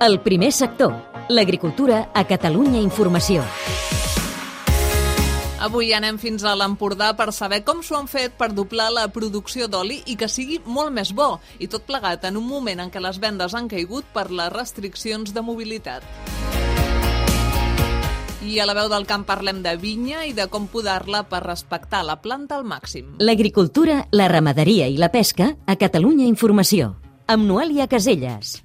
El primer sector, l'agricultura a Catalunya Informació. Avui anem fins a l'Empordà per saber com s'ho han fet per doblar la producció d'oli i que sigui molt més bo, i tot plegat en un moment en què les vendes han caigut per les restriccions de mobilitat. I a la veu del camp parlem de vinya i de com podar-la per respectar la planta al màxim. L'agricultura, la ramaderia i la pesca a Catalunya Informació. Amb Noelia Caselles.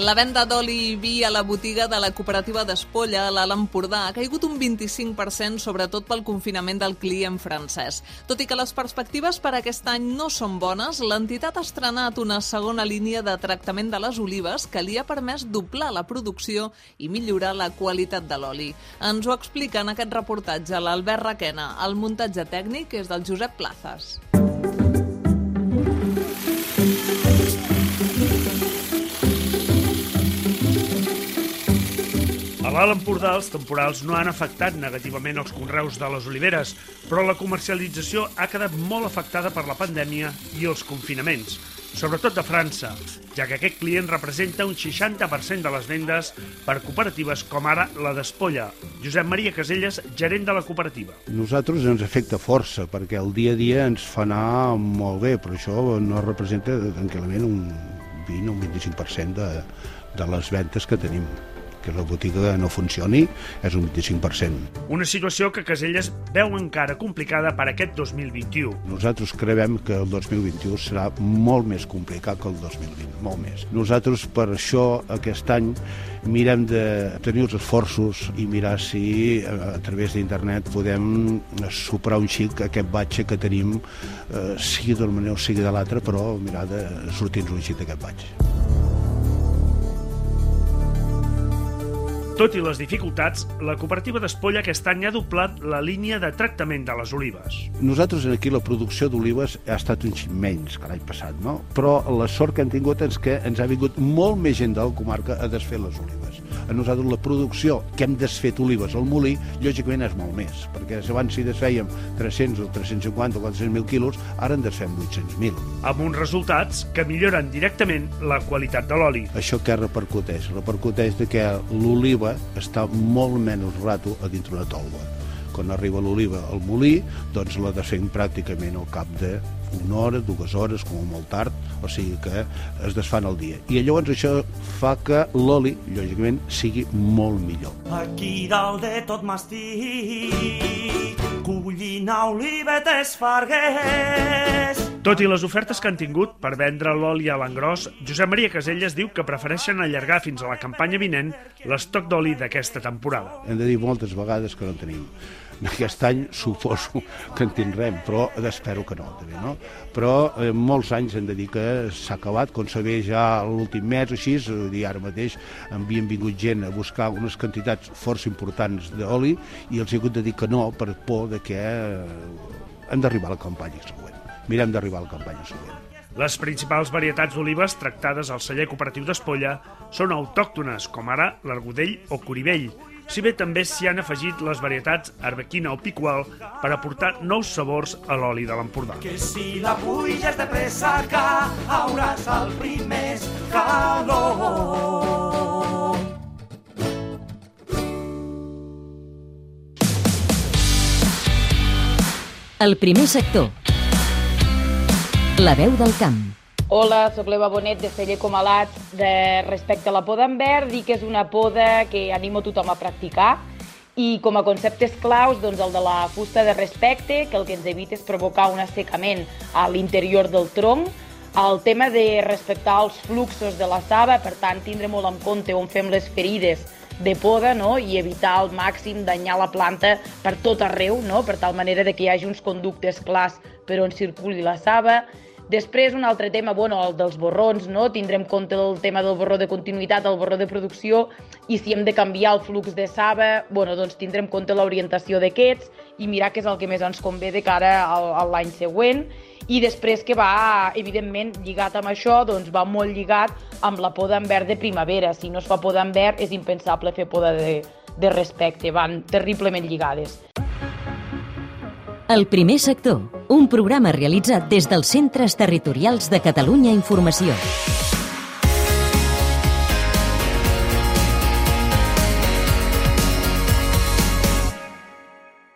La venda d'oli i vi a la botiga de la cooperativa d'Espolla, a l'Alt Empordà, ha caigut un 25%, sobretot pel confinament del client francès. Tot i que les perspectives per aquest any no són bones, l'entitat ha estrenat una segona línia de tractament de les olives que li ha permès doblar la producció i millorar la qualitat de l'oli. Ens ho explica en aquest reportatge l'Albert Raquena. El muntatge tècnic és del Josep Plazas. A l'Alt Empordà els temporals no han afectat negativament els conreus de les oliveres, però la comercialització ha quedat molt afectada per la pandèmia i els confinaments, sobretot de França, ja que aquest client representa un 60% de les vendes per cooperatives com ara la d'Espolla. Josep Maria Caselles, gerent de la cooperativa. Nosaltres ens afecta força, perquè el dia a dia ens fa anar molt bé, però això no representa tranquil·lament un 20 o un 25% de, de les ventes que tenim que la botiga no funcioni és un 25%. Una situació que Caselles veu encara complicada per aquest 2021. Nosaltres creiem que el 2021 serà molt més complicat que el 2020, molt més. Nosaltres per això aquest any mirem de tenir els esforços i mirar si a, a través d'internet podem superar un xic aquest batxe que tenim, eh, sigui d'una manera o sigui de l'altra, però mirar de sortir-nos un xic d'aquest batxe. Tot i les dificultats, la cooperativa d'Espolla aquest any ha doblat la línia de tractament de les olives. Nosaltres aquí la producció d'olives ha estat un xic menys que l'any passat, no? però la sort que hem tingut és que ens ha vingut molt més gent de la comarca a desfer les olives. A nosaltres la producció que hem desfet olives al molí, lògicament és molt més, perquè abans si desfèiem 300 o 350 o 400.000 quilos, ara en desfem 800.000. Amb uns resultats que milloren directament la qualitat de l'oli. Això què repercuteix? Repercuteix de que l'oliva està molt menys rato a dintre una tolva. Quan arriba l'oliva al molí, doncs la desfem pràcticament al cap de una hora, dues hores, com molt tard, o sigui que es desfan al dia. I llavors això fa que l'oli, lògicament, sigui molt millor. Aquí dalt de tot m'estic, collint olivetes farguers. Tot i les ofertes que han tingut per vendre l'oli a l'engròs, Josep Maria Caselles diu que prefereixen allargar fins a la campanya vinent l'estoc d'oli d'aquesta temporada. Hem de dir moltes vegades que no en tenim. Aquest any suposo que en tindrem, però espero que no, també, no? Però eh, molts anys hem de dir que s'ha acabat, com ve ja l'últim mes o així, dir, ara mateix havien vingut gent a buscar unes quantitats força importants d'oli i els he hagut de dir que no per por de que eh, hem d'arribar a la campanya següent. Mirem d'arribar a la campanya següent. Les principals varietats d'olives tractades al celler cooperatiu d'Espolla són autòctones, com ara l'argudell o coribell, si bé també s'hi han afegit les varietats arbequina o picual per aportar nous sabors a l'oli de l'Empordà. Que si la puges de pressa que hauràs el primer calor. El primer sector. La veu del camp. Hola, sóc l'Eva Bonet de Celler Comalat. De, respecte a la poda en verd, dic que és una poda que animo tothom a practicar i com a conceptes claus, doncs el de la fusta de respecte, que el que ens evita és provocar un assecament a l'interior del tronc, el tema de respectar els fluxos de la saba, per tant, tindre molt en compte on fem les ferides de poda no? i evitar al màxim danyar la planta per tot arreu, no? per tal manera de que hi hagi uns conductes clars per on circuli la saba. Després, un altre tema, bueno, el dels borrons, no? tindrem compte el tema del borró de continuïtat, el borró de producció, i si hem de canviar el flux de saba, bueno, doncs tindrem compte l'orientació d'aquests i mirar què és el que més ens convé de cara a l'any següent i després que va, evidentment, lligat amb això, doncs va molt lligat amb la poda en verd de primavera. Si no es fa poda en verd, és impensable fer poda de, de respecte, van terriblement lligades. El primer sector, un programa realitzat des dels Centres Territorials de Catalunya Informació.